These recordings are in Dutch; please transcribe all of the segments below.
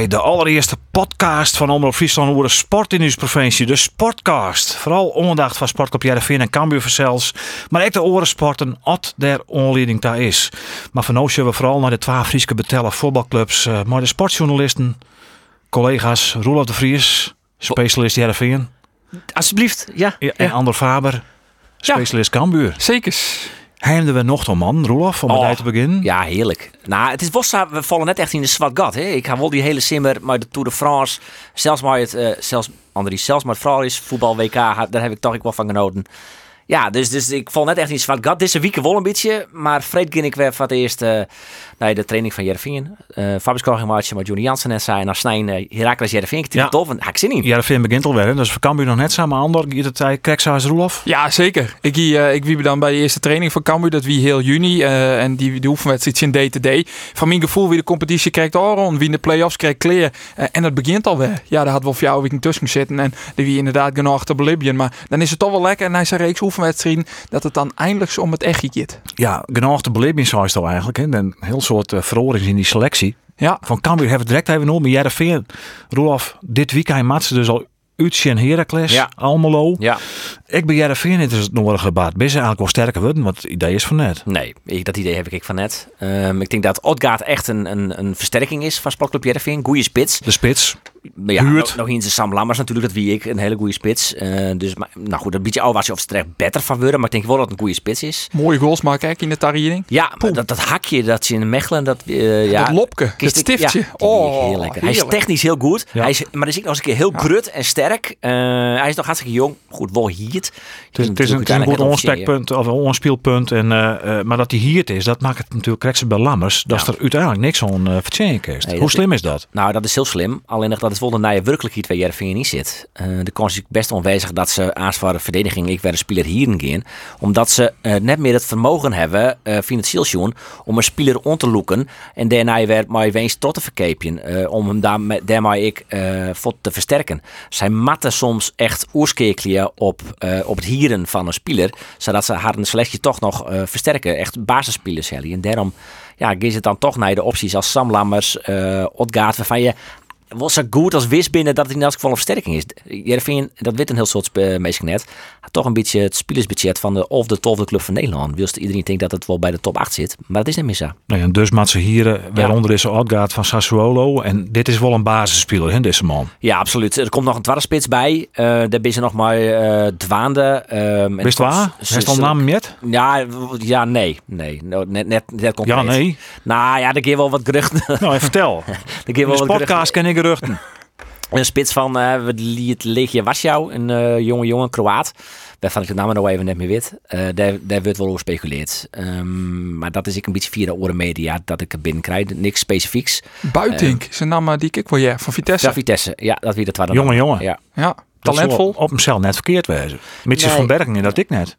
Bij de allereerste podcast van Omroep Friesland over de sport in uw provincie. De Sportcast. Vooral onderdacht van Sportclub Jereveen en Cambuur verzels. Maar ook de orensporten, at der onleiding daar is. Maar van nu we vooral naar de twee Friese betellen voetbalclubs. Uh, maar de sportjournalisten, collega's Roelof de Vries, specialist Jereveen. Alsjeblieft, ja. ja en Ander Faber, specialist Cambuur. Zekers. Heimden we nog een man, Roelof, om oh, te beginnen? Ja, heerlijk. Nou, het is Vossa, we vallen net echt in de zwart gat. Hè? Ik ga wel die hele simmer, maar de Tour de France, zelfs maar het, uh, zelfs, Andries, zelfs maar het is, voetbal WK, daar heb ik toch ik wel van genoten. Ja, dus, dus ik val net echt in zwart gat. Deze week wel een beetje, maar vreed ging ik weer van het eerste uh, de training van Jervin. Uh, Fabus Kogimaatje, maar Johnny Jansen net zei, en dan snijden uh, Herakles Jervin. Ik ja. tof, en ik zin in. Jervin begint alweer, dus we Cambuur nog net samen ander. Je het tijd Kreksaars Roelof? Ja, zeker. Ik, uh, ik wie dan bij de eerste training van Cambuur, dat wie heel juni, uh, en die, die oefenwedstrijd in day to day. Van mijn gevoel wie de competitie krijgt Oron, wie in de play-offs krijgt Kleer. Uh, en het begint alweer. Ja, daar had wel voor jou week tussen zitten en die wie inderdaad genoeg te belibben. Maar dan is het toch wel lekker en hij zijn reeks oefenwedstrijden dat het dan eindelijk om het echt gaat. Ja, genoeg zou je eigenlijk. Hè? Een heel soort uh, in die selectie. Ja. Van Cambuur hebben we direct even nog. Maar Jereveen, Roelof, dit weekend matsen dus al En Heracles, ja. Almelo. Ja. Ik ben Jereveen het is het nodige gebaat. Ben ze eigenlijk wel sterker worden? Want het idee is van net. Nee, dat idee heb ik van net. Um, ik denk dat Odgaard echt een, een, een versterking is van Sportclub Jereveen. Goeie spits. De spits. Ja, nog, nog eens Sam Lammers natuurlijk, dat wie ik, een hele goede spits. Uh, dus, maar, nou goed, een beetje al was je of ze er beter van worden, maar ik denk wel dat het een goede spits is. Mooie goals maken kijk in de tariening. Ja, dat, dat hakje dat ze in Mechelen, dat... Uh, ja, dat lopke, dat stiftje. Ja, oh, heel lekker. Hij is technisch heel goed, ja. hij is, maar is ook nog eens een keer heel grut en sterk. Uh, hij is nog hartstikke jong, goed, wel hier. Het is, het is een, een goed onspekpunt, of een onspeelpunt, en, maar dat hij hier is, dat maakt het natuurlijk krekse bij Lammers, dat er uiteindelijk niks aan uh, is. Nee, Hoe slim is dat? Nou, dat is heel slim, alleen dat is wel de nije werkelijk hier twee Jervingen niet zit. De kans is best onwijzig dat ze aansvare verdediging ik weer een speler hierin gaan. Omdat ze net meer het vermogen hebben, financieel zien, om een speler on te loeken. En daarna weer maar eens tot te verkepen. om hem daarmee ik voor te versterken. Zij matten soms echt oerskekelen op, op het hieren van een speler. Zodat ze haar een selectie toch nog versterken. Echt basisspelers, En daarom ja, is het dan toch naar de opties als Sam Lammers, uh, Odgaard, waarvan je was zo goed als wist binnen dat het in elk geval een versterking is. Jervin, dat weet een heel soort uh, net, toch een beetje het spelersbudget van de of de tofde club van Nederland. Wilst iedereen denkt dat het wel bij de top 8 zit, maar dat is niet meer zo. Nee, en dus Matze Hieren, waaronder is Odgaard van Sassuolo. En dit is wel een basisspeler, hè, deze man. Ja, absoluut. Er komt nog een spits bij. Uh, daar is er nog maar uh, Dwaande. Um, Wist waar? Heeft al naam met? Ja, ja, nee. Nee, net, net, net komt Ja, nee. Nou ja, dan keer wel wat geruchten. Nou, vertel. de wel wat podcast ken ik geruchten. Een spits van uh, het Legia Warschau, een uh, jonge jongen, Kroaat. Waarvan ik de naam nog even net meer weet. Uh, daar, daar wordt wel over gespeculeerd. Um, maar dat is ik een beetje via de oren media dat ik er binnen krijg. Niks specifieks. Buitink, uh, zijn naam die ik wel ja, van Vitesse. Ja, Vitesse. Ja, dat wie dat waren. Jonge jongen. Ja. ja. Talentvol. Op hemzelf net verkeerd wezen. Nee. van Bergen en dat ik net.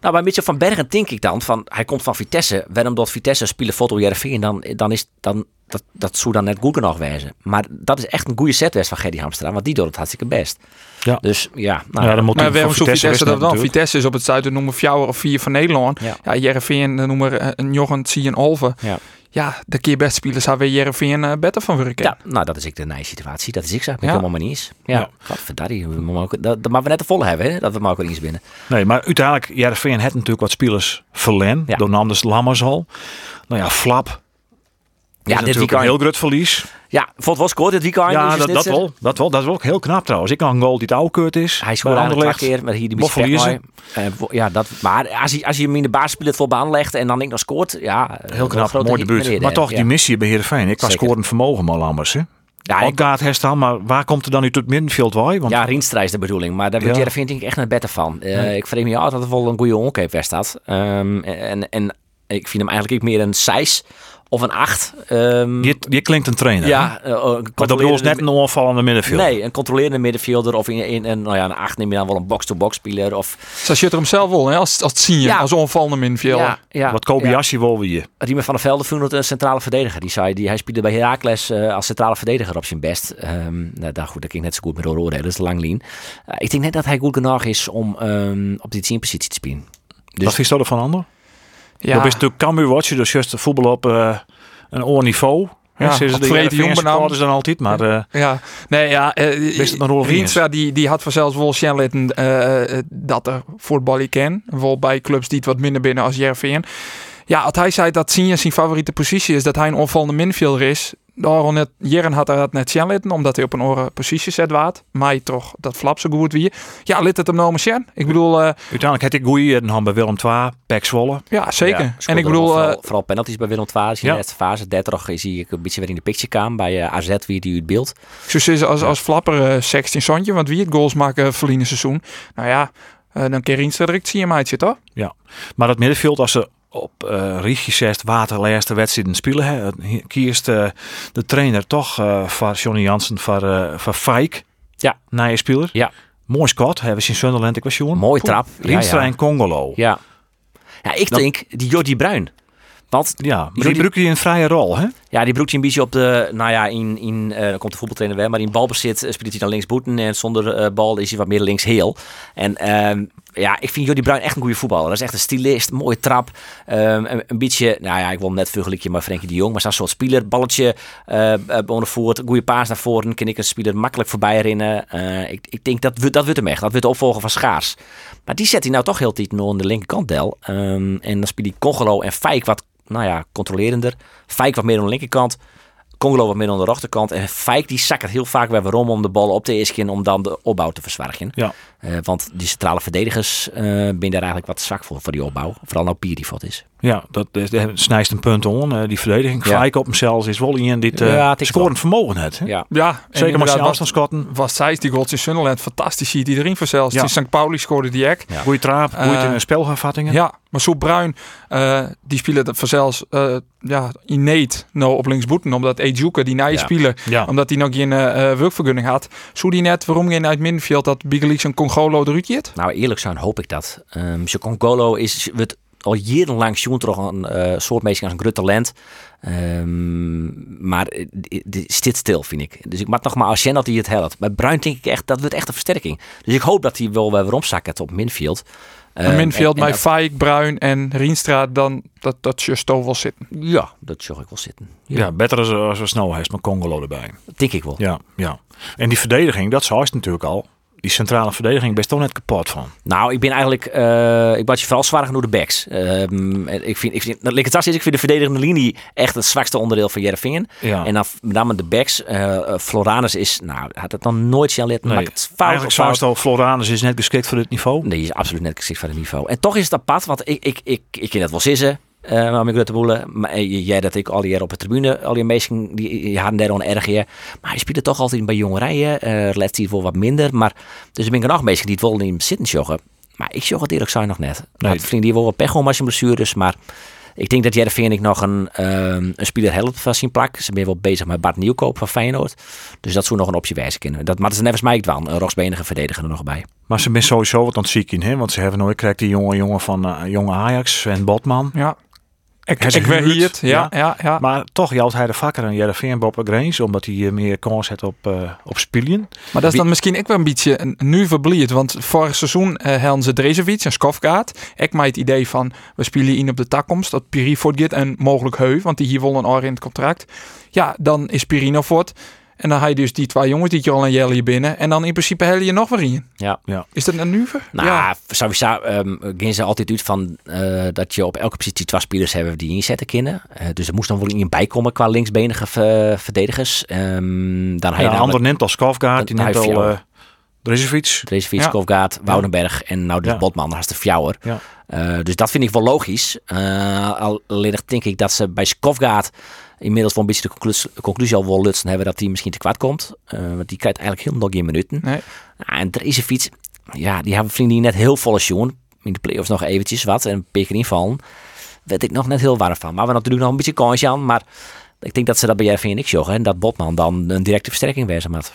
Nou, bij Mitchell van Bergen denk ik dan van hij komt van Vitesse. Waarom dat Vitesse spelen foto Jervin, dan, dan is dan dat, dat zou dan net goed genoeg wezen. Maar dat is echt een goede setwest van Gerdy Hamstra, want die doet het hartstikke best. Ja. Dus ja, nou, ja dan moet maar waarom zou Vitesse dat dan? Vitesse is op het zuiden nummer 4 of 4 van Nederland. Ja, ja Jereveen nummer een Jochen, zie een Olven. Ja. Ja, de keer best spelers hebben Jereveen uh, beter van werken. Ja, nou dat is ik de nice situatie. Dat is ik zo. Ik ja. helemaal maar niet Ja, ja. Godverdarie. Dat, dat maar we net te volle hebben, hè? dat we maar ook eens binnen. Nee, maar uiteindelijk, Jereveen heeft natuurlijk wat spelers verlen. Ja. Door Namens Lammers al. Nou ja, Flap ja, dit weekend een heel groot verlies. Ja, vond was kort dit weekend. Ja, dat, dat, wel, dat wel. Dat is wel ook heel knap trouwens. Ik kan een goal die het oude is. Hij scoorde eigenlijk twee keer, maar hier die verliezen. Uh, ja, dat, maar als je, als je hem in de basisspeler voor baan legt en dan ik nog scoort, ja, heel knap, mooi debuut. Maar toch die missie bij Heerenveen. Ik was scorend vermogen maar anders, hè. Ja, ik gaat herstaan, maar waar komt er dan nu tot middenveld bij? Want... Ja, Rienstra is de bedoeling, maar daar ja. vind ik echt een beter van. Uh, nee. Ik vreem je altijd dat er wel een goede onkeep staat. Um, en, en ik vind hem eigenlijk meer een 6 of een 8. Um, je, je, klinkt een trainer. Ja, uh, maar dat is net een onvallende middenvelder. Nee, een controlerende middenvelder of in, in, in nou ja, een 8 neem je dan wel een box-to-box speler. Of... Zoals je er hem zelf wel, hè? als, als zie je, ja. als onvallende middenvelder. Ja, ja, Wat Kobayashi ja. wil we je. Riemer van der Velde vond het een centrale verdediger. Die zei, die, hij speelde bij Heracles uh, als centrale verdediger op zijn best. Um, nou, daar goed, dat ging net zo goed met Rode, dat is lang lien. Uh, ik denk net dat hij goed genoeg is om um, op die 10 positie te spelen. Dus... Wat is dat van ander? Ja. Is natuurlijk Cambuur dus juist voetbal op uh, een oor niveau. Ja, ze is op de Vrede Jong Jong is dan altijd, maar eh, Ja, nee, ja. Uh, nog Rolf Rienstra die, die had vanzelfs wel Sjenlitten uh, dat er voetballen ken. Wel bij clubs die het wat minder binnen als Jervin. Ja, als hij zei dat Sinja zijn favoriete positie is, dat hij een onvallende minfielder is. Daar net, Jeren had dat net Sjenlitten, omdat hij op een oren positie zet waard. Maar toch, dat flap zo goed wie. Ja, lid het hem nou maar Ik bedoel... Uh, Uiteindelijk had ik goeie en dan bij Willem II, Pek Zwolle. Ja, zeker. en ik bedoel... Vooral, vooral, penalties bij Willem II. Als je ja. net fase 30 zie ik een beetje weer in de picture kwam bij uh, AZ, wie die het beeld. Zo is als, als flapper uh, 16 Sontje, want wie het goals maken verliezen seizoen. Nou ja, uh, dan keer Rienstra direct zie je maatje toch? Ja, maar dat middenveld als ze op uh, Rietje waterlijste wedstrijden spelen. Hè. Kiest uh, de trainer toch uh, van Johnny Jansen van, uh, van Fike. Ja. Naar je speler. Ja. Mooi squad hebben we in Sunderland. Ik was jongen. Mooi trap. Ja, ja. en Congolo. Ja. Ja, ik denk die Jordi Bruin. Want ja, maar die broekt hij een vrije rol, hè? Ja, die broekt een beetje op de, nou ja, in, in uh, dan komt de voetbaltrainer weer, maar in balbezit speelt hij dan links boeten en zonder uh, bal is hij wat meer links heel. En uh, ja, ik vind Jordi Bruin echt een goede voetballer. Dat is echt een stylist, een mooie trap. Um, een, beetje, nou ja, ik wil net vergelijken maar Frenkie de Jong, maar zo'n soort speler, balletje uh, voort, goede paas naar voren, kan ik een speler makkelijk voorbij rennen. ik, ik denk dat we, dat wordt hem echt, dat wordt de opvolger van Schaars. Maar die zet hij nou toch heel tijd nog aan de linkerkant del. Um, en dan speelt hij Congolo en Fijk wat nou ja, controlerender. Fijk wat meer aan de linkerkant. Congolo wat meer aan de rechterkant. En Fijk die zakt heel vaak weer waarom om de bal op te eischen om dan de opbouw te verzwargen. Ja. Uh, want die centrale verdedigers uh, ben daar eigenlijk wat zwak voor, voor die opbouw. Vooral nou Pier die wat is. Ja, dat, dat snijdt een punt on. Uh, die verdediging. Ja. Fijk op hemzelf is wel in dit uh, ja, scorend vermogen het. Ja, ja zeker maar zijn afstandsschotten. Was zij die goals in Sunderland fantastisch ziet iedereen voor zelfs. Ja. In St. Pauli scoorde die ek. Ja. Goeie traap, goeie uh, spelhervattingen. Ja, maar zo Bruin, uh, die spelen het vanzelfs uh, ja, ineet nou op linksboeten. Omdat Ejuke, die na je spelen, ja. omdat hij nog geen uh, werkvergunning had. Zo die net, waarom geen uit middenveld dat Bigelix en Congolo eruit zit? Nou, eerlijk zijn hoop ik dat. Um, Congolo is... Het, al jarenlang zoen toch een uh, soort meisje als een groot talent. Um, maar dit zit stil, vind ik. Dus ik mag nog maar als dat hij het helpt. Bij Bruin denk ik echt, dat wordt echt een versterking. Dus ik hoop dat hij wel weer omzakken op midfield. Uh, een midfield met Fijk, Bruin en Rienstra, dan dat, dat Justo wel zitten. Ja, dat zag ik wel zitten. Ja, ja beter als, als we snel heeft met Congolo erbij. Dat denk ik wel. Ja, ja. En die verdediging, dat zou natuurlijk al die centrale verdediging best toch net kapot van. Nou, ik ben eigenlijk, uh, ik was je vooral zwaar genoeg de backs. Uh, ik vind, ik vind, dat ligt het ik vind de verdedigende linie echt het zwakste onderdeel van Jerevingen. Ja. En dan met name de backs. Uh, Floranus is, nou, had het dan nooit lid. Nee, het fout eigenlijk zou het Floranus is net geschikt voor het niveau. Nee, is absoluut net geschikt voor het niveau. En toch is het apart, want ik, ik, ik, ik, ik het wel zissen. Uh, maar met boelen. Maar jij dat ik al die op de tribune, al die meesten die hadden daar al erg hier. Maar hij speelde toch altijd bij jongerijen. Uh, let hij voor wat minder. Maar dus ik ben er nog meesten die het wel in zitten joggen. Maar ik jog het eerlijk zijn nog net. Nee. Het vriend die wel wat pech om als je blessures. Maar ik denk dat Jervin ik nog een, um, een speler helpt van zijn plak. Ze zijn wel bezig met Bart Nieuwkoop van Feyenoord. Dus dat zou nog een optie wijzen kunnen. Dat, maar het is nevens mij wel een rotsbenige verdediger er nog bij. Maar ze zijn sowieso wat ontziek in, hè? Want ze hebben nooit krijgt die jonge jongen van uh, jonge Ajax en Botman. Ja. Ik, ik ben hier, ja, ja, ja, Maar toch jouwt hij de vakker en Jereveen Bob Grains, omdat hij meer kans heeft op, uh, op spelen. Maar dat is dan misschien ik wel een beetje nu verblijd, want vorig seizoen uh, hadden ze Drezevic en Skofgaard. Ik maak het idee van, we spelen in op de takkomst, dat Piri voortgaat en mogelijk Heu, want die hier wel een oor in het contract. Ja, dan is Pirino voort. En dan ga je dus die twee jongens die je al een jelly binnen. En dan in principe hel je nog weer in. Ja. ja. Is dat een nuver? Nou, ja. sowieso um, gaan ze altijd uit van uh, dat je op elke positie twee spelers hebben die inzetten kunnen. Uh, dus er moest dan wel in bijkomen qua linksbenige verdedigers. Um, dan ja, je de ander neemt als Skafgaard, die neemt al... Drezevic. Drezevic, ja. Skofgaard, Woudenberg en nou dus ja. Botman, haast de Fjouwer. Ja. Uh, dus dat vind ik wel logisch. Uh, alleen denk ik dat ze bij Skofgaard inmiddels wel een beetje de conclusie, conclusie al wel lutsen hebben dat hij misschien te kwaad komt. Uh, want die krijgt eigenlijk helemaal nog geen minuten. Nee. Nou, en fiets, ja, die hebben vrienden net heel volle jongen. In de play-offs nog eventjes wat en een peker invallen. Weet ik nog net heel warm van. Maar we natuurlijk nog een beetje kansje aan. Maar ik denk dat ze dat bij jij niks joggen. En dat Botman dan een directe versterking wezen had.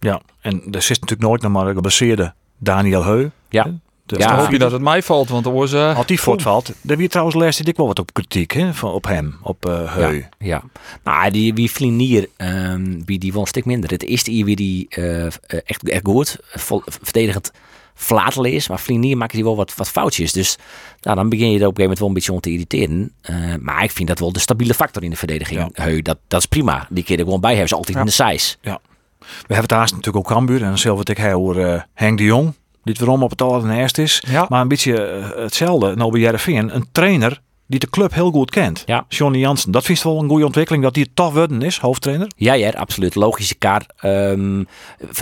Ja, en er zit natuurlijk nooit nog maar een gebaseerde Daniel Heu. Ja. Dus ja, hoop je dat het mij valt, want was... Uh, Als die voortvalt, dan wie trouwens laatst ik wel wat op kritiek hè, van, op hem, op uh, Heu. Ja, ja. Nou, die wie Flinier, um, wie die wel een stuk minder. Het eerste hier wie die uh, echt, echt goed, vol, verdedigend flatel is. Maar Flinier maakt hij wel wat, wat foutjes. Dus nou, dan begin je er op een gegeven moment wel een beetje om te irriteren. Eh, maar ik vind dat wel de stabiele factor in de verdediging. Heu, dat, dat is prima. Die keer er gewoon bij hebben ze altijd in de size. Ja. We hebben het haast natuurlijk ook Cambuur. En dan zullen we het over uh, Henk de Jong. Dit waarom op het allereerst is. Ja. Maar een beetje eh, hetzelfde. Nou bij Jereveen. Een trainer die de club heel goed kent. Ja. Johnny Jansen. Dat vindt wel een goede ontwikkeling dat hij toch worden is, hoofdtrainer. Ja, ja, absoluut. Logische kaart. Um,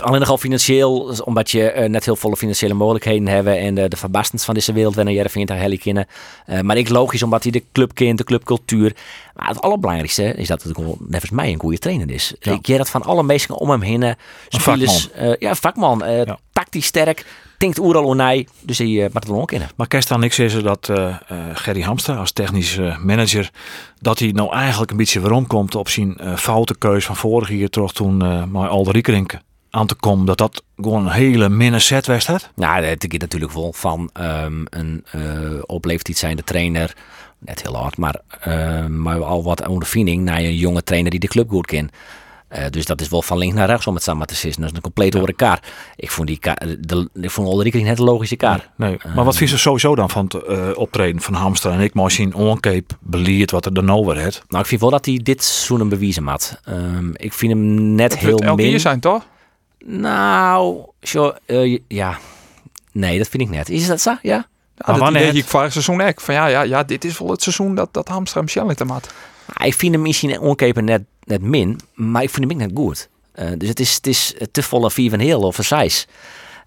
alleen nogal financieel, omdat je uh, net heel volle financiële mogelijkheden hebben en de, de verbastens van deze wereld wanneer je vindt Helly kennen. Uh, maar ik logisch omdat hij de club kent, de clubcultuur. Maar het allerbelangrijkste is dat het volgens mij een goede trainer is. Ja. Ik dat van alle mensen om hem heen. Spelers, vakman. Ja, vakman. Ja. Tactisch sterk denkt oeral onij, dus hij uh, moet het wel kennen. Maar kerst dan niks is er dat uh, uh, Gerry Hamstra als technisch manager dat hij nou eigenlijk een beetje waarom komt op zijn foute keus van vorig jaar terug toen uh, met Alder Riekerink aan te komen dat dat gewoon een hele minne set was had? Nou, dat gaat natuurlijk wel van um, een uh, op leeftijd zijnde trainer, net heel hard, maar, uh, maar al wat ondervinding naar een jonge trainer die de club goed kent. Uh, dus dat is wel van links naar rechts om het samen te zitten. Dat is een compleet ja. elkaar. Ik vond die kaart, de, ik vond Ulrike net een logische kaart. Nee, nee. maar wat vind je sowieso dan van het uh, optreden van Hamstra en ik maar zien onkeep beleerd wat er dan over het? Nou, ik vind wel dat hij dit seizoen een bewijzen had. Um, ik vind hem net dat heel elke min. keer zijn toch? Nou, zo, ja, nee, dat vind ik net. Is dat zo? Ja. Dat wanneer ik vorig seizoen ook. Van ja, ja, ja, dit is wel het seizoen dat, dat Hamstra Michel te maat. Ik vind hem misschien onkepen net, net min, maar ik vind hem net goed. Uh, dus het is, het is te volle vier van heel of een size.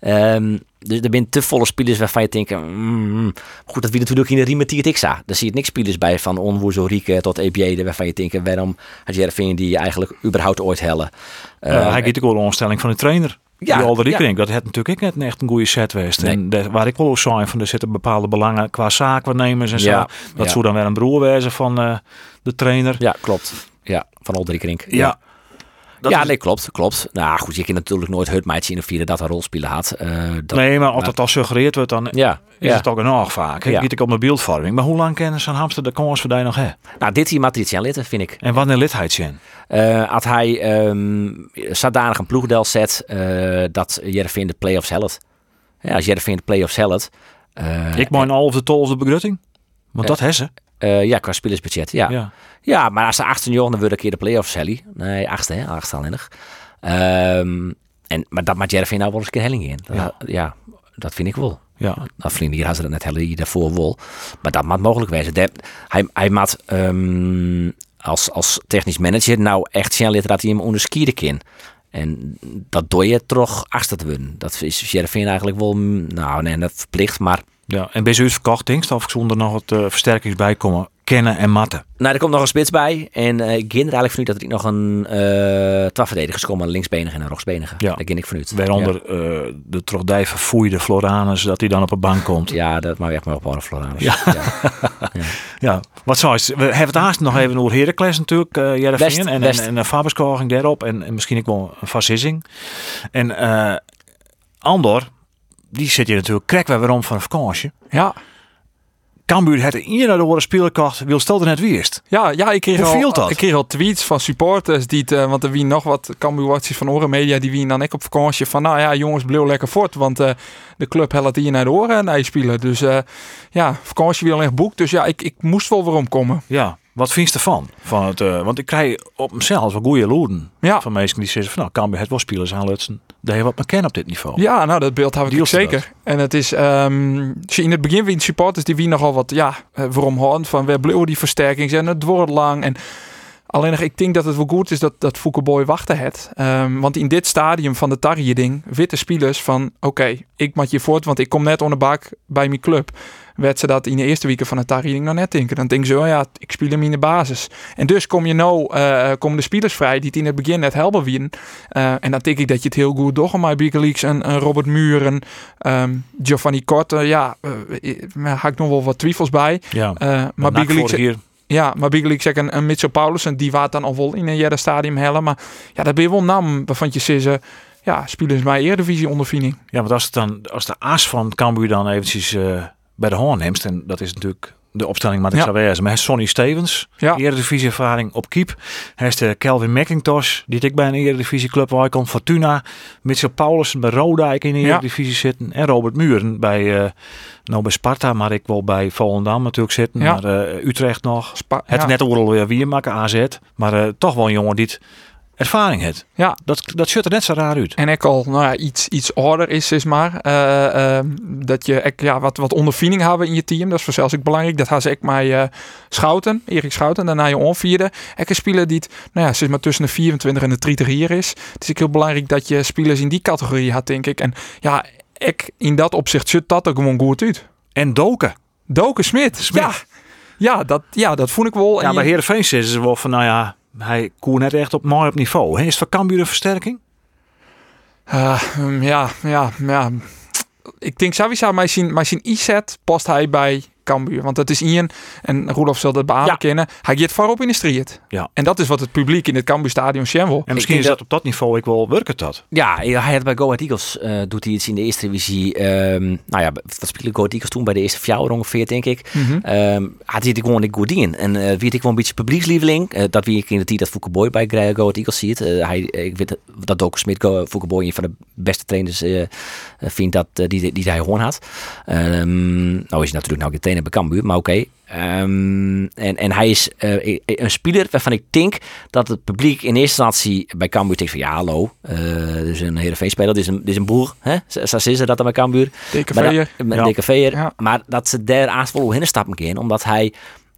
Um, dus er zijn te volle spelers waarvan je denkt, mm, goed, dat wie natuurlijk in de Riemertier Tixa. Daar zie je niks spelers bij, van Onwoezo Rieke tot EBJ, waarvan je denkt, waarom had Jervin die je eigenlijk überhaupt ooit hellen. Uh, uh, hij geeft ook wel een onstelling van de trainer. Ja, die Alder ja. dat het natuurlijk ook net echt een goede set geweest. Nee. En de, waar ik wel ook zijn van, er zitten bepaalde belangen qua zaakwaarnemers en zo. Ja, dat ja. zou dan weer een broer wezen van uh, de trainer. Ja, klopt. Ja, van Olderink. Ja. ja. Dat ja, is... nee, klopt, klopt. Nou goed, je kan natuurlijk nooit het meidje zien of vieren dat een rolspeler had. Uh, dat, nee, maar als dat al suggereerd wordt, dan ja, is ja. het ook nog vaak. Ik ja. ik op mijn beeldvorming. Maar hoe lang kennen ze Hamster de kans voor nog hè? Nou, dit hier matricia litten, vind ik. En wanneer lid hij zijn? Uh, had hij um, zodanig een ploegdel zet uh, dat Jervin de play-offs helpt. Ja, als Jervin de play-offs helpt. Ik mijn al of de tol of de begrutting? Want dat hebben ze. Uh, ja, qua spelersbudget, ja. ja. ja. maar als ze 18 jaar, dan wil ik keer de play-offs Sally. Nee, achtste, hè, achtste alleen nog. Um, en, maar dat maakt Jervin nou wel eens een keer helling in. Dat, ja. ja, dat vind ik wel. Ja. Nou, vrienden, hier hadden ze dat net helling daarvoor wel. Maar dat maakt mogelijk. Dat, hij, hij maakt um, als, als technisch manager nou echt zijn dat hij hem onderskieren kan. En dat doe je toch achter te winnen. Dat is Jervin eigenlijk wel, nou nee, dat verplicht, maar... Ja, en bij zo'n verkocht denk of zonder nog wat uh, versterkings bij komen, kennen en matten. Nou, er komt nog een spits bij. En uh, ik ging er eigenlijk vanuit dat ik nog een uh, verdedigers komen, een linksbenige en een rechtsbenige. Ja. Daar ging ik vanuit. Waaronder ja. uh, de trogdij verfoeide Floranus, dat hij dan op een bank komt. Ja, dat mag echt maar op een Floranus. Ja. ja. ja. wat zou je? We hebben het haast nog even over Heracles natuurlijk, uh, Jereveen. En, en, en daarop. En, en misschien ook wel een fascissing. En Andor, die zit je natuurlijk krek weer om van een vakantie. Ja. Cambuur het hier naar de horen speelkracht wil stel er net wierst. Ja, ja ik, kreeg Hoe al, dat? ik kreeg al tweets van supporters die het, uh, want er wie nog wat Cambuur van Oren Media die wie dan ik op vakantie van nou ja jongens bleef lekker fort want uh, de club helpt hier naar de oren naar je spelen dus uh, ja vakantie wil echt boek dus ja ik, ik moest wel weer omkomen. Ja. Wat vind je ervan? Van het, uh, want ik krijg op mezelf wel goede loeren ja. van mensen die zeggen van nou Cambuur het wel spelers aanlutsen. Dat je wat me ken op dit niveau. Ja, nou dat beeld heb ik zeker. Dat. En het is um, in het begin wie supporters die wie nogal wat ja uh, waarom houden van bleven die versterking zijn het wordt lang en Alleen nog, ik denk dat het wel goed is dat, dat Foukeboy wachten het. Um, want in dit stadium van de tarrieding, witte spelers van... Oké, okay, ik maak je voort, want ik kom net onder bak bij mijn club. Werd ze dat in de eerste weken van de tarrieding nog net denken. Dan denk ze, oh ja, ik speel hem in de basis. En dus kom je nou, uh, komen de spelers vrij die het in het begin net helpen winnen. Uh, en dan denk ik dat je het heel goed doet. Maar Big Leaks en, en Robert Muren, um, Giovanni Korte, ja, uh, had ik nog wel wat twijfels bij. Ja, maar Big. Hier. Ja, maar Big League zeggen een Mitchell Paulussen, die waart dan al wel in een jaren stadium hellen. Maar ja, dat ben je wel nam waarvan je ze ja, spelers bij Eredivisie ondervinding. Ja, want als, het dan, als de aas van Cambuur dan eventjes uh, bij de hoorn neemt, en dat is natuurlijk de opstelling maar ik Ja. zou wezen. Maar hij is Sonny Stevens, Ja. Eredivisie ervaring op Kiep. Hij is de Kelvin McIntosh, die ik bij een Eredivisie club waar ik kom. Fortuna, Mitchell Paulussen bij Rodijk in de Ja. Eredivisie zitten. En Robert Muren bij, eh, nou bij Sparta, maar ik wil bij Volendam natuurlijk zitten. Maar eh, Utrecht nog. Spa- Het net overal weer wie maken, AZ. Maar eh, toch wel een jongen die het ervaring heeft. Ja. Dat, dat ziet er net zo raar uit. En ik al nou ja, iets, iets ouder is, is maar. eh, ehm, dat je ek, ja, wat, wat ondervinding hebben in je team. Dat is voor zelfs ook belangrijk. Dat gaan ze ik mij eh, Schouten, Erik Schouten, daarna je onvierde. Ik een speler die, het, nou ja, zeg maar tussen de 24 en de 30 hier is. Het is ook heel belangrijk dat je spelers in die categorie had, denk ik. En ja, ik in dat opzicht zit dat er gewoon goed uit. En Doken. Doken Smit. Smit. Ja. Ja, dat, ja, dat voel ik wel. En Ja, je- bij Heerenveen zitten ze wel van, nou ja, hij koer net echt op mooi op niveau. Hè? Is voor Cambuur een versterking? Ah, mm, ja, ja, ja. Ik denk sowieso, maar zijn, maar zijn e-set past hij bij Cambuur. Want dat is Ian, en Roelof zal dat beamen Ja. kennen. Hij gaat voorop in de strijd. Ja. En dat is wat het publiek in het Cambuur stadion wil. En misschien is dat op dat niveau ik wel werken dat. Ja, hij had bij Go Ahead Eagles eh, doet hij iets in de eerste divisie. ehm, nou ja, wat speelde Go Ahead Eagles toen bij de eerste fjouwer ongeveer, denk ik. Mhm. Ehm had hij het gewoon niet goed in. En eh wie ik gewoon een beetje publiekslieveling. Eh, dat wie ik in de tijd dat Fouke Boy bij Go Ahead Eagles ziet. Hij, ik weet dat Doken Smit Go Fouke Boy een van de beste trainers vindt dat, die, die hij gewoon had. Ehm, nou is hij natuurlijk nou geen trainer bij Cambuur, maar oké. Ehm, en, en hij is eh, een speler waarvan ik denk dat het publiek in eerste instantie bij Cambuur denkt van ja hallo, eh dus een Heerenveen speler, dit is een, dit is een boer, hè? Zo is dat dan bij Cambuur. Dikke Maar veer. dat- Met Ja. dikke veer. Ja. Maar dat ze daar aanspoelen heen stappen kunnen, omdat hij,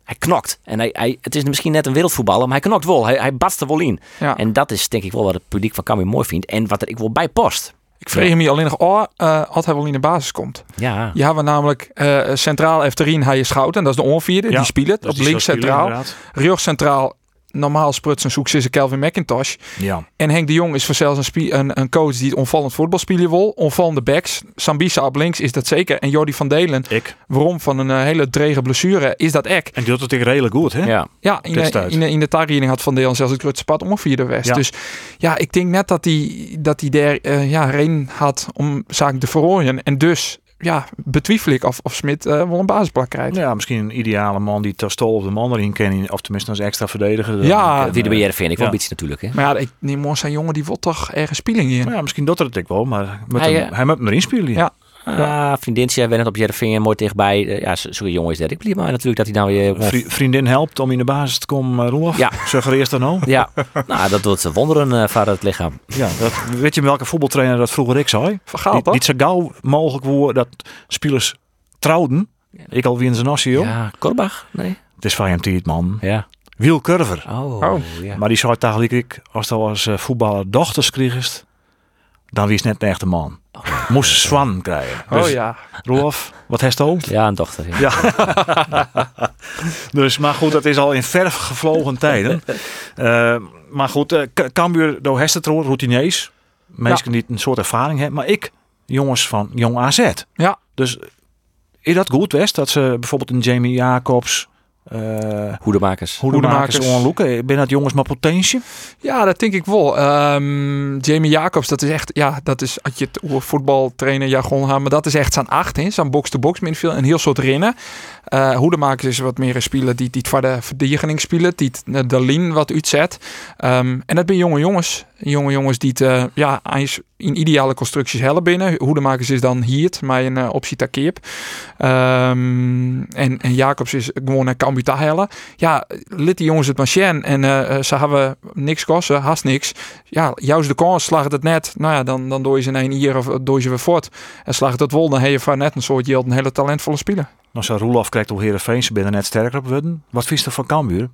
hij knokt. En hij, hij, het is misschien net een wereldvoetballer, maar hij knokt wel. Hij, hij batst er wel in. Ja. En dat is denk ik wel wat het publiek van Cambuur mooi vindt. En wat er ik wel bij past. Ik vreeg me alleen nog af uh, als hij wel in de basis komt. Ja. Je hebben namelijk eh, centraal Efterin, hij is Schouten. Dat is de onvierde. Ja, Die speelt op links centraal. Rug centraal. Normaal sprutsen zoekt ze Kelvin McIntosh. Ja. En Henk de Jong is voor zelfs een, een, een coach die het onvallend voetbal spelen wil. Onvallende backs. Sambisa op links is dat zeker. En Jordi van Delen, Ik. waarom van een eh, hele drege blessure, is dat ek. En die doet het ook redelijk goed, hè? ja. Ja, in de, in de, in de taartreding had Van Delen zelfs het grootste pad ongeveer west. Ja. Dus ja, ik denk net dat hij dat hij daar eh, ja, reden had om zaken te verrooien. En dus ja, betwijfel ik of, of Smit eh, wel een basisplak krijgt. Ja, misschien een ideale man die ter stol of de man erin kan. Of tenminste als extra verdediger. Ja, Wie de eh, beheer vind ik wel ja. een beetje natuurlijk. Hè? Maar ja, ik neem aan zijn jongen die wil toch ergens speling in. Ja, misschien doet het ik wel, maar met Hij, hem, eh, hij moet hem erin spelen. Ja. Ja, vriendinnetje, we net op Jervingen mooi tegenbij. Eh, ja, zo- zo'n jongen is dat. Ik blijf maar natuurlijk dat hij nou weer... Vri- vriendin helpt om in de basis te komen, uh, Roelof. Ja. Zeg er eerst dan ook. Ja, nou, dat doet ze wonderen eh van het lichaam. Ja, dat, weet je welke voetbaltrainer dat vroeger ik zei? Van Gaal, Die, die zo gauw mogelijk wordt dat spelers trouwden. Ik al wie in zijn nasje, joh. Ja, Korbach? Nee? Het is van hem man. Ja. Wiel Curver. Oh, Oh. ja. Maar die zei eigenlijk, ik, als je als eh, voetballer dochters kreeg, dan wie is net een echte man. Moest Swan krijgen. Dus, oh ja. Roelof, wat heeft hij? Ja, een dochter. Ja. Ja. dus, maar goed, dat is al in verf gevlogen tijden. Eh, maar goed, K- Cambuur, door Hestetroor, routineers. Mensen die een soort ervaring hebben. Maar ik, jongens van Jong AZ. Ja. Dus is dat goed, West? Dat ze bijvoorbeeld een Jamie Jacobs, eh Hoedemakers. Hoedemakers Hoedemakers. onloeken. Ben dat jongens met potentie? Ja, dat denk ik wel. Ehm, Jamie Jacobs, dat is echt, ja, dat is, als je het voetbaltrainer jargon maar dat is echt zijn acht, zijn box-to-box middenveld, een heel soort rennen. Uh, Hoedemakers is wat meer een die, die voor de verdediging spelen, die het, de lijn wat uitzet. Ehm, en dat ben jonge jongens, jonge jongens die het, uh, ja, in ideale constructies hellen binnen. Hoedemakers is dan hier, maar een optie takeep. Um, en, en Jacobs is gewoon Cambuur te hellen. Ja, lid die jongens het machine en ze hebben niks kosten, haast niks. Ja, juist de kans slaagt het net. Nou ja, dan, dan doe je ze in één hier of doe je ze weer voort. En slaagt het wel, dan heb je van net een soort je een hele talentvolle speler. Nou, zo Roelof krijgt op Heerenveen, ze binnen net sterker op worden. Wat vies er van Cambuur?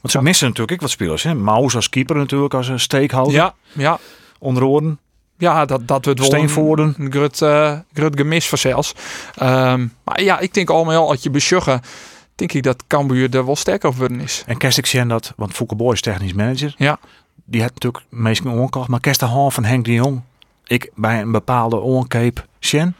Want ze ja. missen natuurlijk ook wat spelers. Hè? Maus als keeper natuurlijk, als een steekhouder. Ja, ja. Onder oren. Ja, dat, dat wordt wel Steenvoorden. een, een grut, uh, grut gemis voor zelfs. Um, maar ja, ik denk allemaal als je besjuggen, denk ik dat Cambuur er wel sterker op worden is. En kerst ik zien dat, want Fouke Boy is technisch manager. Ja. Die heeft natuurlijk meestal onkocht. Maar kerst de van Henk de Jong. Ik bij een bepaalde oncape Sjen.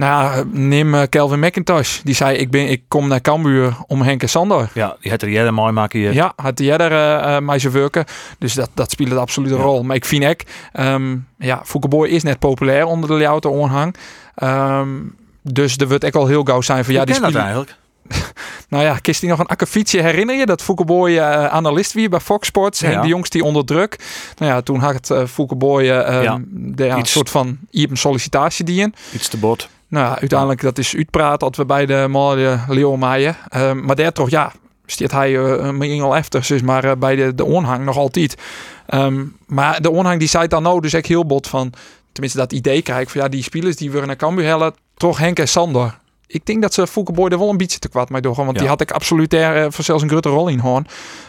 Nou, neem uh, Kelvin McIntosh. Die zei, ik, ben, ik kom naar Cambuur om Henk en Sander. Ja, die had er jij mooi maken hier. Ja, had die er uh, mij werken. Dus dat, dat speelt een absolute ja. rol. Maar ik vind ook, um, ja, Boy is net populair onder de Ljouwte onhang. Um, dus er wordt ook al heel gauw zijn van, ja, die dat eigenlijk? nou ja, kist die nog een akkefietje herinner je? Dat Foukeboy uh, analist wie bij Fox Sports. Ja. En de jongste die onder druk. Nou ja, toen had uh, Foukeboy uh, Ja. de, ja, een soort van een sollicitatie die in. Iets te bot. Nou ja, uiteindelijk dat is uitpraat dat we bij de mooie Leeuwenmaaien. Uh, maar daar toch, ja, stiert hij uh, een engel efter. Dus maar uh, bij de, de onhang nog altijd. Um, maar de onhang die zei dan nou dus echt heel bot van... Tenminste dat idee krijg ik van ja, die spelers die willen naar Cambuur hellen. Toch Henk en Sander. Ik denk dat ze Foukeboy er wel een beetje te kwaad mee doorgaan. Want Ja. die had ik absoluut er uh, voor zelfs een grote rol in hoorn.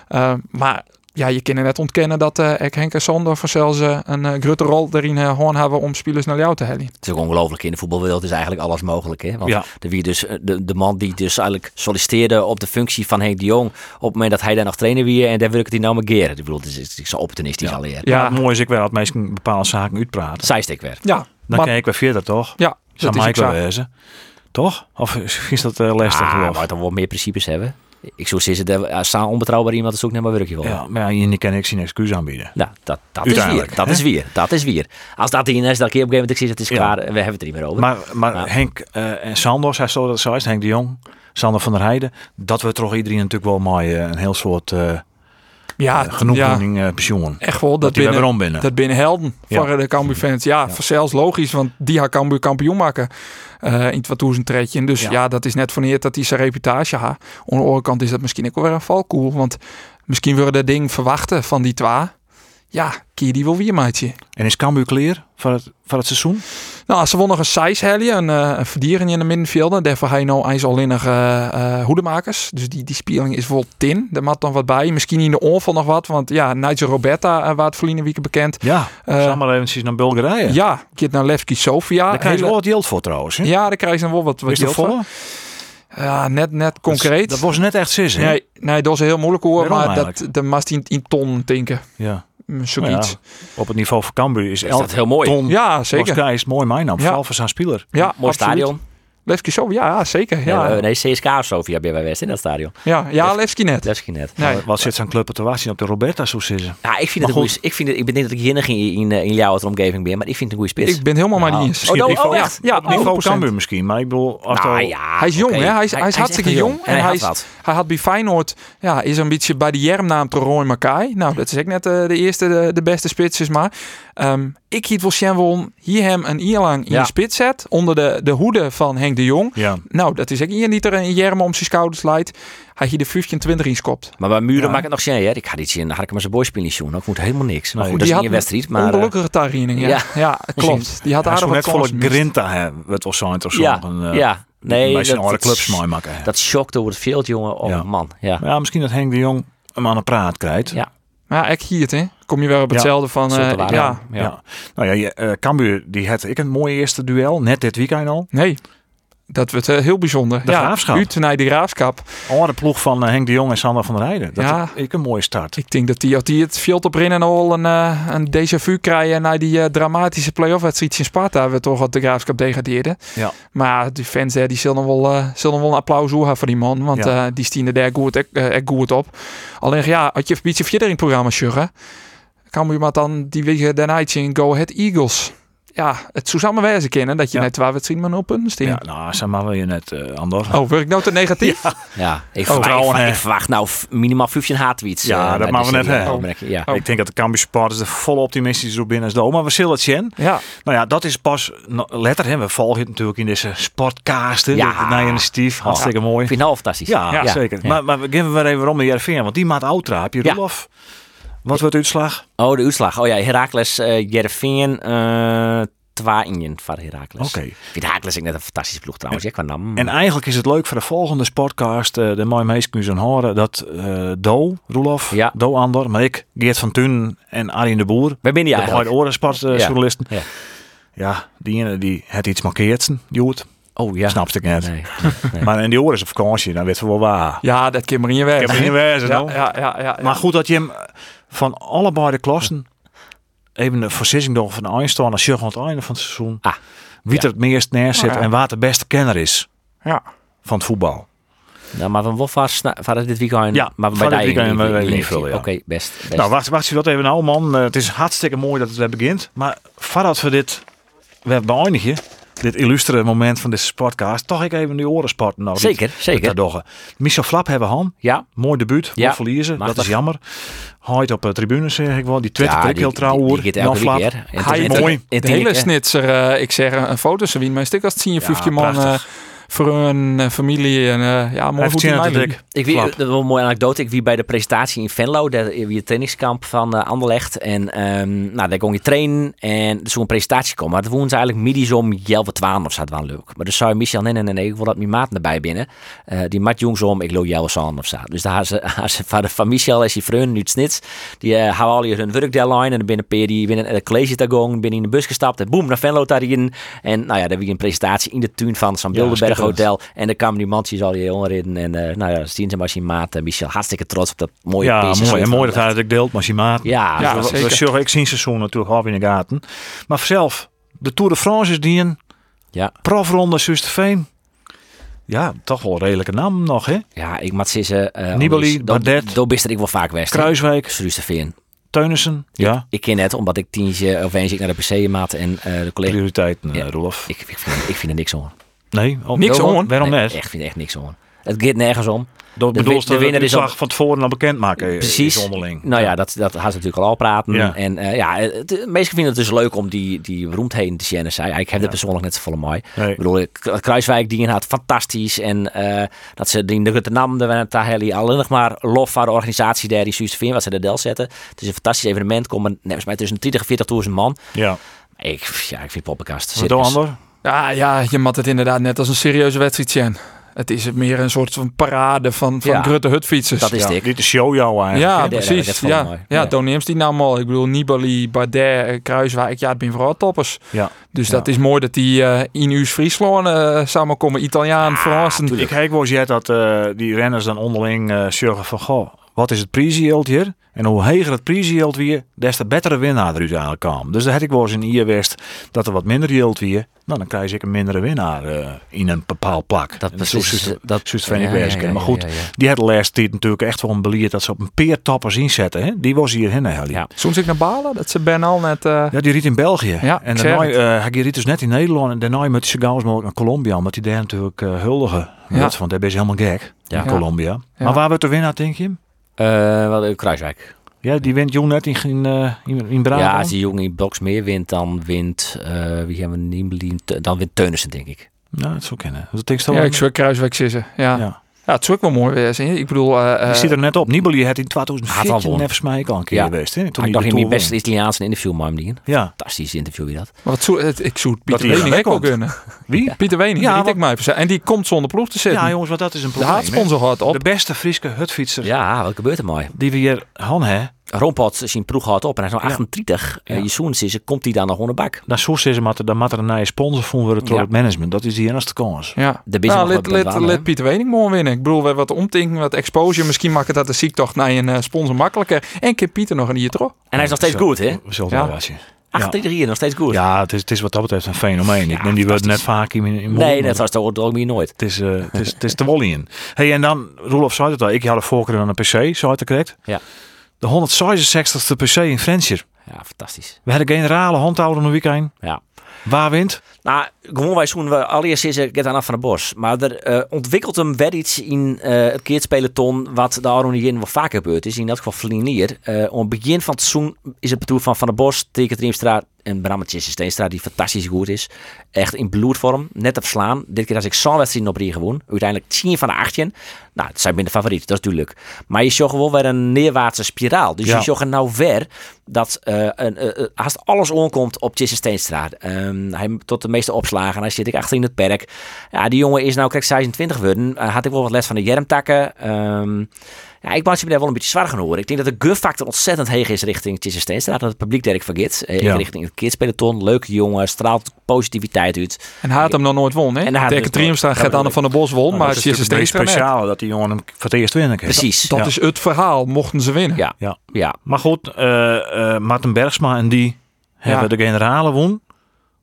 Uh, maar ja, je kan net ontkennen dat uh, ik Henk en Sander zelfs uh, een uh, grote rol erin uh, hoorn hebben om spelers naar jou te hellen. Het is ook ongelooflijk. In de voetbalwereld is eigenlijk alles mogelijk. Hè? Want Ja. de, wie dus, eh, de, de man die dus eigenlijk solliciteerde op de functie van Henk de Jong. op het moment dat hij daar nog trainer weer. en daar wil ik het die nou maar geren. Ik bedoel, het is, het is zo opportunistisch Ja. alleer. Ja. Mooie is ik wel dat mensen bepaalde zaken uitpraten. Zijstek weer. Ja, Dan maar, kijk ik weer verder, toch? ja Zou dat is wel zo. wezen. Toch? Of is dat uh, lastig? Ah, maar dan wel meer principes hebben. Ik zou zeggen, dat als staan onbetrouwbaar iemand is ook net maar werkje wel. ja, maar ja, hier kan ik geen excuus aanbieden. Nou, dat, dat is weer. Dat is weer. Dat is weer. Als dat in is, dat keer op een gegeven moment ik zie, het is Ja. klaar. en We hebben het er niet meer over. Maar, maar Ja. Henk eh, en Sander, hij zo dat zo is, Henk de Jong, Sander van der Heijden, dat we toch iedereen natuurlijk wel mooi een heel soort eh Ja, ja, genoegdoening eh pensioen. echt wel. Dat weer binnen, binnen. dat binnen helden Ja. voor de Cambuur fans. Ja, zelfs logisch, want die had Cambuur kampioen maken eh, in 2013. Dus Ja. ja. dat is net wanneer dat hij zijn reputatie ha. Aan de andere kant is dat misschien ook wel weer een valkoel, want misschien willen dat ding verwachten van die twee. Ja, kier die wel weer, maatje. En is Cambuur clear voor het, voor het seizoen? Nou, ze won nog een size helje, een, eh, een verdiering in de middenvelden. Daarvoor hij nou eens al in uh, hoedemakers. Dus die, die speling is vol tin. Daar mat nog wat bij. Misschien in de oorval nog wat. Want ja, Nigel Roberta, uh, waar het verliezen week bekend. Ja, Eh, uh, maar eventjes naar Bulgarije. Ja, keert naar Levski Sofia. Daar krijg je wel wat geld voor trouwens. Ja, daar krijg je dan wel wat, wat geld voor. Ja, net, net concreet. Dat was net echt zes, hè? nee, nee, dat was heel moeilijk hoor. Maar dat, eigenlijk? dat moest in, in ton denken. Ja. Mm, Zoiets. Nou ja, op het niveau van Cambuur is is dat heel mooi. ton Ja, zeker. Zeker. is mooi mijn naam. Ja. Vooral voor zijn speler. Ja, Mooi absoluut. stadion. Levski Sofia, ja, zeker. Ja, Ja. ja, nee, CSK of Sofia ben wij West in dat stadion. ja, ja Levski net. Geen net. Nee. Wat zit zijn club te wachten op de Roberta zo zitten? Ja, ik vind het een goeie, ik vind het, ik ben niet dat ik hier in, in, in jouw omgeving ben, maar ik vind het een goede spits. Ik ben helemaal maar niet eens. Oh, nou, niveau- oh, echt? Ja, op niveau 100%. Cambuur misschien, maar ik bedoel... Als Nou al- ja, Hij is jong, hè? Hij is- hij is hartstikke jong en hij, hij had is- wat. Hij had bij Feyenoord, ja, is een beetje bij de jermnaam te Roy Makai. Nou, dat is ook net eh, de eerste, de, de beste spits is maar. Ehm, ik hield wel Sjen won hier hem een jaar lang in Ja. de spits zet, onder de, de hoede van Henk de Jong. Ja. Nou, dat is ook iemand die er een jerm om zijn schouders leidt. Hij hier de 25 in skopt. Maar bij Muren Ja. maakt het nog zin, hè? Ik had iets in, dan had ik maar zijn boyspelen doen. Ik moet helemaal niks. Maar goed, Die dat is had niet een wedstrijd, maar... eh, Ongelukkige tariening, ja. ja. ja. klopt. Die had aardig wat volle grinta hebben. Het was zo ja, een, eh, ja. Nee, bij zijn dat, clubs mooi maken. dat shockte over het veld, jongen. Oh Ja. man, ja. Ja, misschien dat Henk de Jong hem aan de praat krijgt. Ja. Maar echt hier, hè? Kom je weer op Ja. hetzelfde van, eh, waren. ja, Ja. Ja. Nou ja, je, eh, Cambuur die had ik een mooi eerste duel. Net dit weekend al. nee. Dat wordt eh, heel bijzonder. De ja, Graafschap. De graafschap. Oh, de ploeg van eh, Henk de Jong en Sander van der Heijden. Dat Ja. is ik een mooie start. Ik denk dat die, als die het veld op rennen al een, eh, een déjà vu krijgen naar die dramatische play-off wedstrijd in Sparta, we toch wat de graafschap degradeerden. Ja. Maar die fans die zullen wel, zullen wel een applaus hebben voor die man, want Ja. die stieren daar goed, echt, goed op. Alleen ja, als je een beetje verder in het programma kan je maar dan die wegen daarna in Go Ahead Eagles. Ja, het zou samen wijzen kennen dat je Ja. net waar wedstrijd maar op steen. Ja, nou, zeg maar wil je net eh ander. Oh, word ik nou te negatief? Ja, ik, Oh, verwacht, ik, ik verwacht nou minimaal 15 haatweets. Ja, eh, dat maken we net, hè. Ja. Oh. Ik denk dat de Cambuur supporters er volle optimistisch op binnen de oma. We zullen het zien. Ja, Nou ja, dat is pas letter. Hè. We volgen het natuurlijk in deze sportcasten. Ja. Het initiatief. Hartstikke mooi. Ik vind het nou fantastisch. Ja, Ja. zeker. Ja. Maar, maar we geven weer even om de JRV. Want die maat Outra. Heb je Ja. Wat wordt de uitslag? Oh, de uitslag. Oh ja, Heracles, uh, Jereveen, eh 2-1 voor Heracles. Oké. Ik vind Heracles ook net een fantastische ploeg trouwens. Ja, qua naam. En eigenlijk is het leuk voor de volgende podcast. eh de mooie meest kunnen horen. Dat eh Do, Roelof, Ja. Do Ander. Maar ik, Geert van Tun en Arjen de Boer. Waar ben je de eigenlijk? beide orensportjournalisten. Ja. Ja, die ene die het iets markeert. Joet. Oh ja. Snapte ik net. Nee. nee. Maar in die oren is op vakantie. Dan weten we wel waar. ja dat kan maar in je. Ik heb er niet wezen, ja, ja, ja, ja, Maar goed dat je hem van allebei de klassen even de voorzissing doen van Einstein als je aan het einde van het seizoen Ah, wie er het meest neer zit Oh, ja. en waar de beste kenner is ja. van het voetbal. Nou, maar van wat was van dit weekend? Ja, maar bij dit weekend in- we in- in- niet veel, ja. Oké, best. best. Nou, wacht, wacht je dat even nou, man. Eh, het is hartstikke mooi dat het weer begint. Maar voordat we dit weer beëindigen, dit illustere moment van deze podcast, toch ik even die oren sporten. Nou, Zeker, dit- zeker. Michel Flap hebben han. Ja, Mooi debuut. Ja, verliezen. machtig. Dat is jammer. Hooit op de tribune zeg ik wel. Die twittert ja ook heel trouw die, die, die gaat elke. En Hij mooi. De hele eh, snitser, eh, ik zeg een foto, ze wien mijn stuk als 10, 15 man eh, prachtig. Voor hun eh, familie. En eh, ja, mooi in dik. Ik Flap. dat is wel een mooie anekdote. Ik wie bij de presentatie in Venlo, de, wie het trainingskamp van eh Anderlecht. En ehm, nou, daar kon je trainen en er zou een presentatie komen. Maar het woens eigenlijk middags om 11 12 of zo. Dat leuk. Maar dus zei Michel, nee, nee, nee, nee, ik wil dat mijn maat erbij binnen. Eh, die mat jongens om, ik loop jou aan of zo. Dus daar ze, haar ze van, van Michel is die vriend nu het snits. Die eh houden al hun werk deadline en dan binnen een die binnen het college daar gewoon binnen in de bus gestapt en boem naar Venlo daarin. En nou ja, daar wie een presentatie in de tuin van San Bilderberg Hotel. En dan kwamen die mannetjes al die onderin. En eh, nou ja, zien ze zijn maat. eh, Michel, hartstikke trots op dat mooie Ja, mooi. En mooi dat de- hij het deelt zijn maat. Ja, Ja, dus we, zeker. we zullen ik zien seizoen natuurlijk half in de gaten. Maar zelf, de Tour de France is die een Ja. profronde Susterveen. Ja, toch wel een redelijke naam nog, hè? ja, ik zeggen... eh Nibali, Bardet. Er ik wel vaak west. Kruiswijk, vinden. Teunissen. Ja, Ik ken het, omdat ik tientje of eens ik naar de PC maat en eh, de collega... prioriteiten, Ja. Rolf. Ik, ik, vind, ik vind er niks om. Nee, oh, Niks om? Waarom Nee, net? echt, vind echt niks om. Het gaat nergens om. Dat de de winnaar is al- van tevoren al bekendmaken. eh, Precies. onderling. Nou ja, dat, dat had ze natuurlijk al al praten. Ja. En eh, ja, het, de meesten vinden het dus leuk om die, die beroemdheden te zien. Zei, ik heb het persoonlijk net zo volle mooi. Nee. Ik bedoel, Kruiswijk die had fantastisch. En eh, dat ze die de naam, de Taheli, alleen nog maar lof voor de organisatie daar die Suus wat ze er del zetten. Het is een fantastisch evenement. Komen volgens mij tussen 30 en 40.000 man. Ja. Ik, ja, ik vind poppenkast. Wat. Ander? Ja, ja, je mat het inderdaad net als een serieuze wedstrijd zien. Het is meer een soort van parade van, van Ja. grote hutfietsers. Dat is Ja, dik. dit is show jou eigenlijk. ja, precies. ja, ja, Ja. Neemt die nou al. Ik bedoel, Nibali, Bardet, eh, Kruiswijk. Ja, het zijn vooral toppers. Ja. Dus Ja. dat is mooi dat die eh in uw Friesland eh samenkomen. Italiaan, Fransen. Ik heb wel eens dat eh, die renners dan onderling eh zeggen van, goh, wat is het prijsgeld hier? En hoe heger het prijsgeld weer, des te betere winnaar er uiteindelijk kwam. Dus daar had ik wel eens in hier wist dat er wat minder geld weer. Nou, dan krijg ik een mindere winnaar eh, in een bepaald plak. Dat En precies. is dat, is het vind ik ja, Maar goed, ja, ja. die had de laatste tijd natuurlijk echt wel een beleid dat ze op een peertoppers inzetten. Hè? Die was hierheen eigenlijk. Ja. Soms ik naar Balen, dat ze Ben al net... eh, Ja, die riet in België. Ja, en daarna eh hij riet dus net in Nederland. En daarna hij zo gauw naar Colombia. Omdat hij daar natuurlijk eh huldigen Ja. Want daar is helemaal gek. Ja. in Colombia. Ja. Maar waar wordt de winnaar, denk je? Eh, wat, eh, Kruiswijk. Ja, die wint jong net in, in, eh, in, in Brabant. Ja, als die jongen in box meer wint, dan wint, eh, wie hebben we niet, dan wint Teunissen, denk ik. Ja, dat zou kennen. Dat denk je ja, ik zou Kruiswijk zitten. Ja. ja. Ja. het zou ook wel mooi wezen. Ik bedoel... eh, Die eh, zit er net op. Nibali had in Had al 2014 gewonnen. even mij al een keer Ja. geweest. Hè? Toen ik dacht de in Tour beste. Italiaanse interview met hem die. Ja. Fantastisch interview wie dat. maar het, ik zou Pieter Wening erbij ook wel kunnen. Wie? Pieter Wening, Ja, ik mij. En die komt zonder ploeg te zitten. Ja, jongens, want dat is een de probleem. hè. haatsponsor houdt op. De beste Friese hutfietser Ja, wat gebeurt er mooi? die we hier hadden, hè? Rompot zijn ploeg houdt op en hij is nog Ja. 38. Ja. Ja. Je zoens is, komt hij dan nog onder bak. Dan zo is maar dan moet er een nieuwe sponsor voor worden door Ja. het management. Dat is die enige kans. Ja, De nou, nog let, wat let, let? Pieter Wening mooi winnen. Ik bedoel, we hebben wat omtinken, wat exposure. Misschien maakt het dat de ziektocht naar een eh, sponsor makkelijker. En keer Pieter nog een hier terug. En hij is nog steeds goed, hè? Zo Ja. wel zien. 38 hier, nog steeds goed. Ja, het is, het is wat dat betreft een fenomeen. Ja, ik neem die woorden net vaak in, in nee, dat was toch ook meer nooit. Het is, eh, het is, het is te wollen in. Hey, en dan, Roelof zei het al, ik had de voorkeur aan een PC, zo had ik correct. Ja. De 166ste PC in Frenchier. Ja, fantastisch. We hadden generale handhouder een weekend. Ja. Waar wint? Nou, gewoon wij zoen we allereerst is er get aan af van de bos. Maar er eh, ontwikkelt hem wel iets in eh, het keertspelenton wat de Aronien wel vaak gebeurd is. In dat geval Flinier. Eh om het begin van het seizoen is het betoer van Van der Bos, Teken Triemstra en Brammetjes Steenstra die fantastisch goed is. Echt in bloedvorm, net te verslaan. Dit keer als ik zo'n wedstrijd op drie gewoon. Uiteindelijk 10 van de 18. Nou, het zijn minder favoriet, dat is duidelijk. Maar je zag gewoon weer een neerwaartse spiraal. Dus Ja. je zag er nou weer dat eh een, eh, eh, haast alles onkomt op Jesse Steenstra. Ehm, hij tot de meeste opslagen. Hij zit ik achter in het perk. Ja, die jongen is nou kijk 26 geworden. Eh, had ik wel wat les van de jermtakken. Ehm ja, ik was me daar wel een beetje zwaar gaan horen. Ik denk dat de gun-factor ontzettend hoog is richting Jesse Steenstra. Dat het publiek Dirk vergeet. Eh, Ja. Richting het kidspeloton. Leuke jongen, straalt positiviteit uit. En hij had hem nog nooit won, hè? En Tegen nooit- gaat Anne van der Bos won, maar Jesse natuurlijk het meest Steenstra net. speciale dat die jongen hem voor het eerst winnen kan. Precies. Dat Ja. is het verhaal, mochten ze winnen. Ja. Ja. Ja. Maar goed, eh eh Martin Bergsma en die hebben de generale won.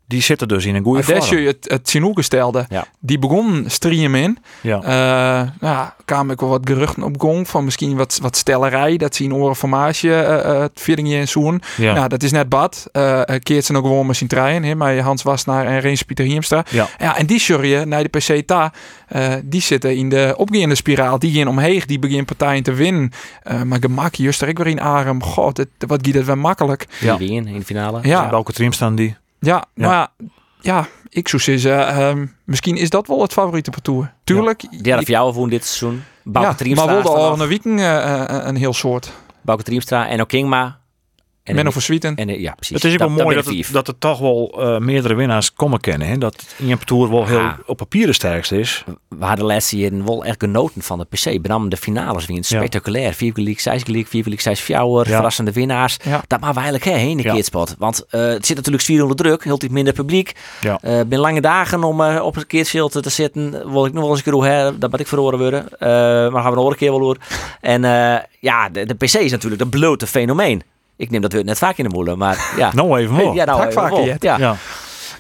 Die zitten dus in een goede vorm. je het, het Sinoe-gestelde. Ja. Die begon streamen in. Ja. Eh nou, kwamen ook wel wat geruchten op gang van misschien wat, wat stellerij. Dat ze in oren formatie uh, het feeling in zoen. ja. Nou, dat is net bad. Eh keert ze nog gewoon met zijn trein. Hè, maar Hans Wassenaar en Reens Pieter Hiemstra. Ja. Ja, en die jury naar de PC Ta, eh, die zitten in de opgaande spiraal. Die gaan omheen, die beginnen partijen te winnen. Eh, maar gemak, juist er ik weer in Arem. God, het, wat gaat het wel makkelijk. Ja. Die win in de finale. Ja, Welke team staan die? Ja, Ja. maar ja, ja, ik zou zeggen, ehm, misschien is dat wel het favoriete parcours. Tuurlijk. Derde voor jou voor dit seizoen. Bouke ja, maar wel de is nog. Orne Wieken eh, eh, een heel soort. Bouke Triemstra en ook Kingma. En Menno van Swieten. En, eh, ja, precies. Het is ook wel mooi dat, ik het, dat er toch wel eh, meerdere winnaars komen kennen. Hè? Dat Ian Tour wel heel Ja. op papier de sterkste is. We hadden de laatste jaren wel echt genoten van de PC. Benam de finales weer Ja. spectaculair. Vier league, zes league, vier league, zes fjouwer, Ja. verrassende winnaars. Ja. Dat maar we eigenlijk hè, in de Ja. keerspot. Want eh, het zit natuurlijk zwier onder druk, heel iets minder publiek. Ja. Eh ben lange dagen om op een keerschild te zitten. Wil ik nog wel eens een keer hoe hè, dat moet ik verhoren worden. Eh, maar gaan we nog een keer wel door. En eh, ja, de, de PC is natuurlijk een blote fenomeen. Ik neem dat weer net vaak in de moelen, maar ja. Nou even wel. Ja, nou, Vaak even vaker, wel. ja. Ja. Ja.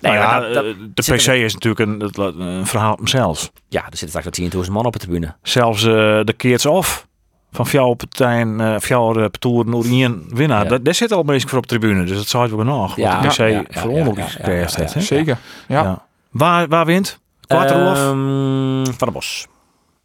Nee, nou ja, maar dat- dat- eh, de PC er- is natuurlijk een, een, een verhaal op zichzelf. ja, er zitten straks wat 10.000 man op de tribune. Zelfs eh, de keerts of van jouw partij, uh, jouw toer nog één winnaar. Ja. Dat, daar zit al meestal voor op de tribune, dus dat zou je wel nog. Ja, wat de PC ja, ja, voor ja, onmogelijk ja, ja, ja, gekregen heeft. hè? Zeker. Ja. Ja. Waar, waar wint? Quattro Ehm, van der Bos.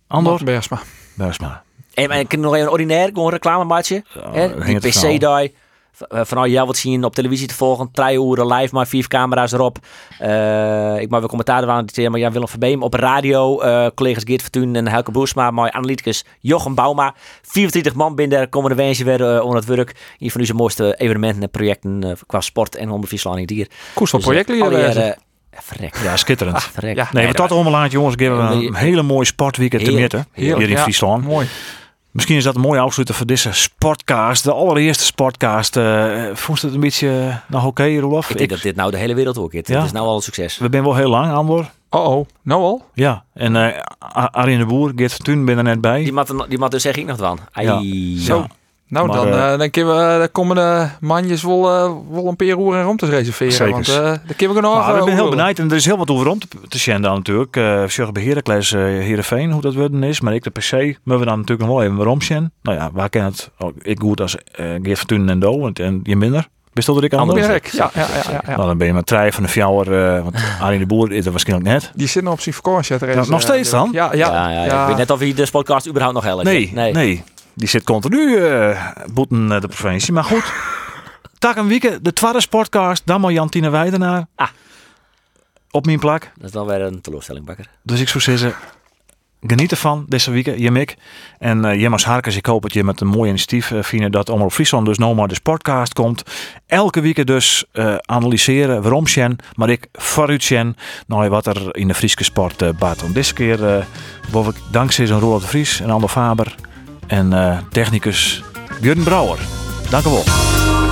Andor? Martin Bergsma. Bergsma. En, kan nog even een ordinair, gewoon. Hè, dat die ging PC-die. Vanuit jou wat zien op televisie te volgen. Drie live, maar vier camera's erop. Eh, ik mag weer commentaar aan het maar Jan Willem Verbeem op radio. eh, collega's Geert Vertuin en Helke Boesma. Mooi analyticus Jochem Bauma. 24 man binnen de komende wensje weer eh, onder het werk. Hier van onze mooiste evenementen en projecten qua sport en onder hier. Koers van Dus, wezen. jaren- Ja, verrek. Ja, schitterend. Verrek. Ja. Nee, maar tot omlaat jongens, geven we Nee, een hele mooie sportweekend te midden. Hier in ja. Friesland. Mooi. Misschien is dat een mooie afsluiter voor deze sportcast. De allereerste sportcast. Uh, je het een beetje nog oké, Rolof? Ik denk dat dit nou de hele wereld ook is. Ja. Het is nou al een succes. We zijn wel heel lang, Andor. Oh oh, nou al? Ja, en eh Arjen de Boer, Geert Vertuin ben er net bij. Die mat, die mat dus zeg ik nog van. Ai. Zo. Nou, Maar, dan, eh, eh, dan kunnen we de komende manjes wel, eh, wel een paar roer en romtes reserveren. Zeker. Want eh daar kunnen we nog eh, ik ben heel benieuwd en er is heel wat over om te, te natuurlijk. Uh, Sjurg bij Heracles, uh, Heerenveen, hoe dat worden is. Maar ik de PC, moeten we dan natuurlijk nog wel even waarom zien. Nou ja, waar ken het? Oh, ik goed als uh, Geert Vertuin en Do en, en je minder. Bestelde ik Ander anders? werk. Ja, ja, ja, ja, ja. Nou, dan ben je met trein van de fjouwer, uh, want Arjen de Boer is er waarschijnlijk net. Die zit nog op zijn vakantie. er nog eh, steeds dan? Ja, ja. Ja, ja, Ik weet net of hij de podcast überhaupt nog helpt. Nee, nee, Die zit continu uh, boeten uh, de provincie. Maar goed, tak een weekend, de tweede sportcast, dan maar Jantine Weidenaar. Ah. Op mijn plak. Dat is dan weer een teleurstelling, Bakker. Dus ik zou zeggen, geniet ervan deze week, Jemik. En uh, Jemmers Harkers, ik hoop dat je met een mooi initiatief uh, vinden dat Omroep Friesland dus nou maar de sportcast komt. Elke week dus uh, analyseren waarom Sjen, maar ik vooruit Sjen, nou wat er in de Frieske sport uh, baat. Want deze keer uh, ik dankzij zo'n Roland de Vries en Ander Faber en uh, technicus Björn Brouwer. Dank u wel.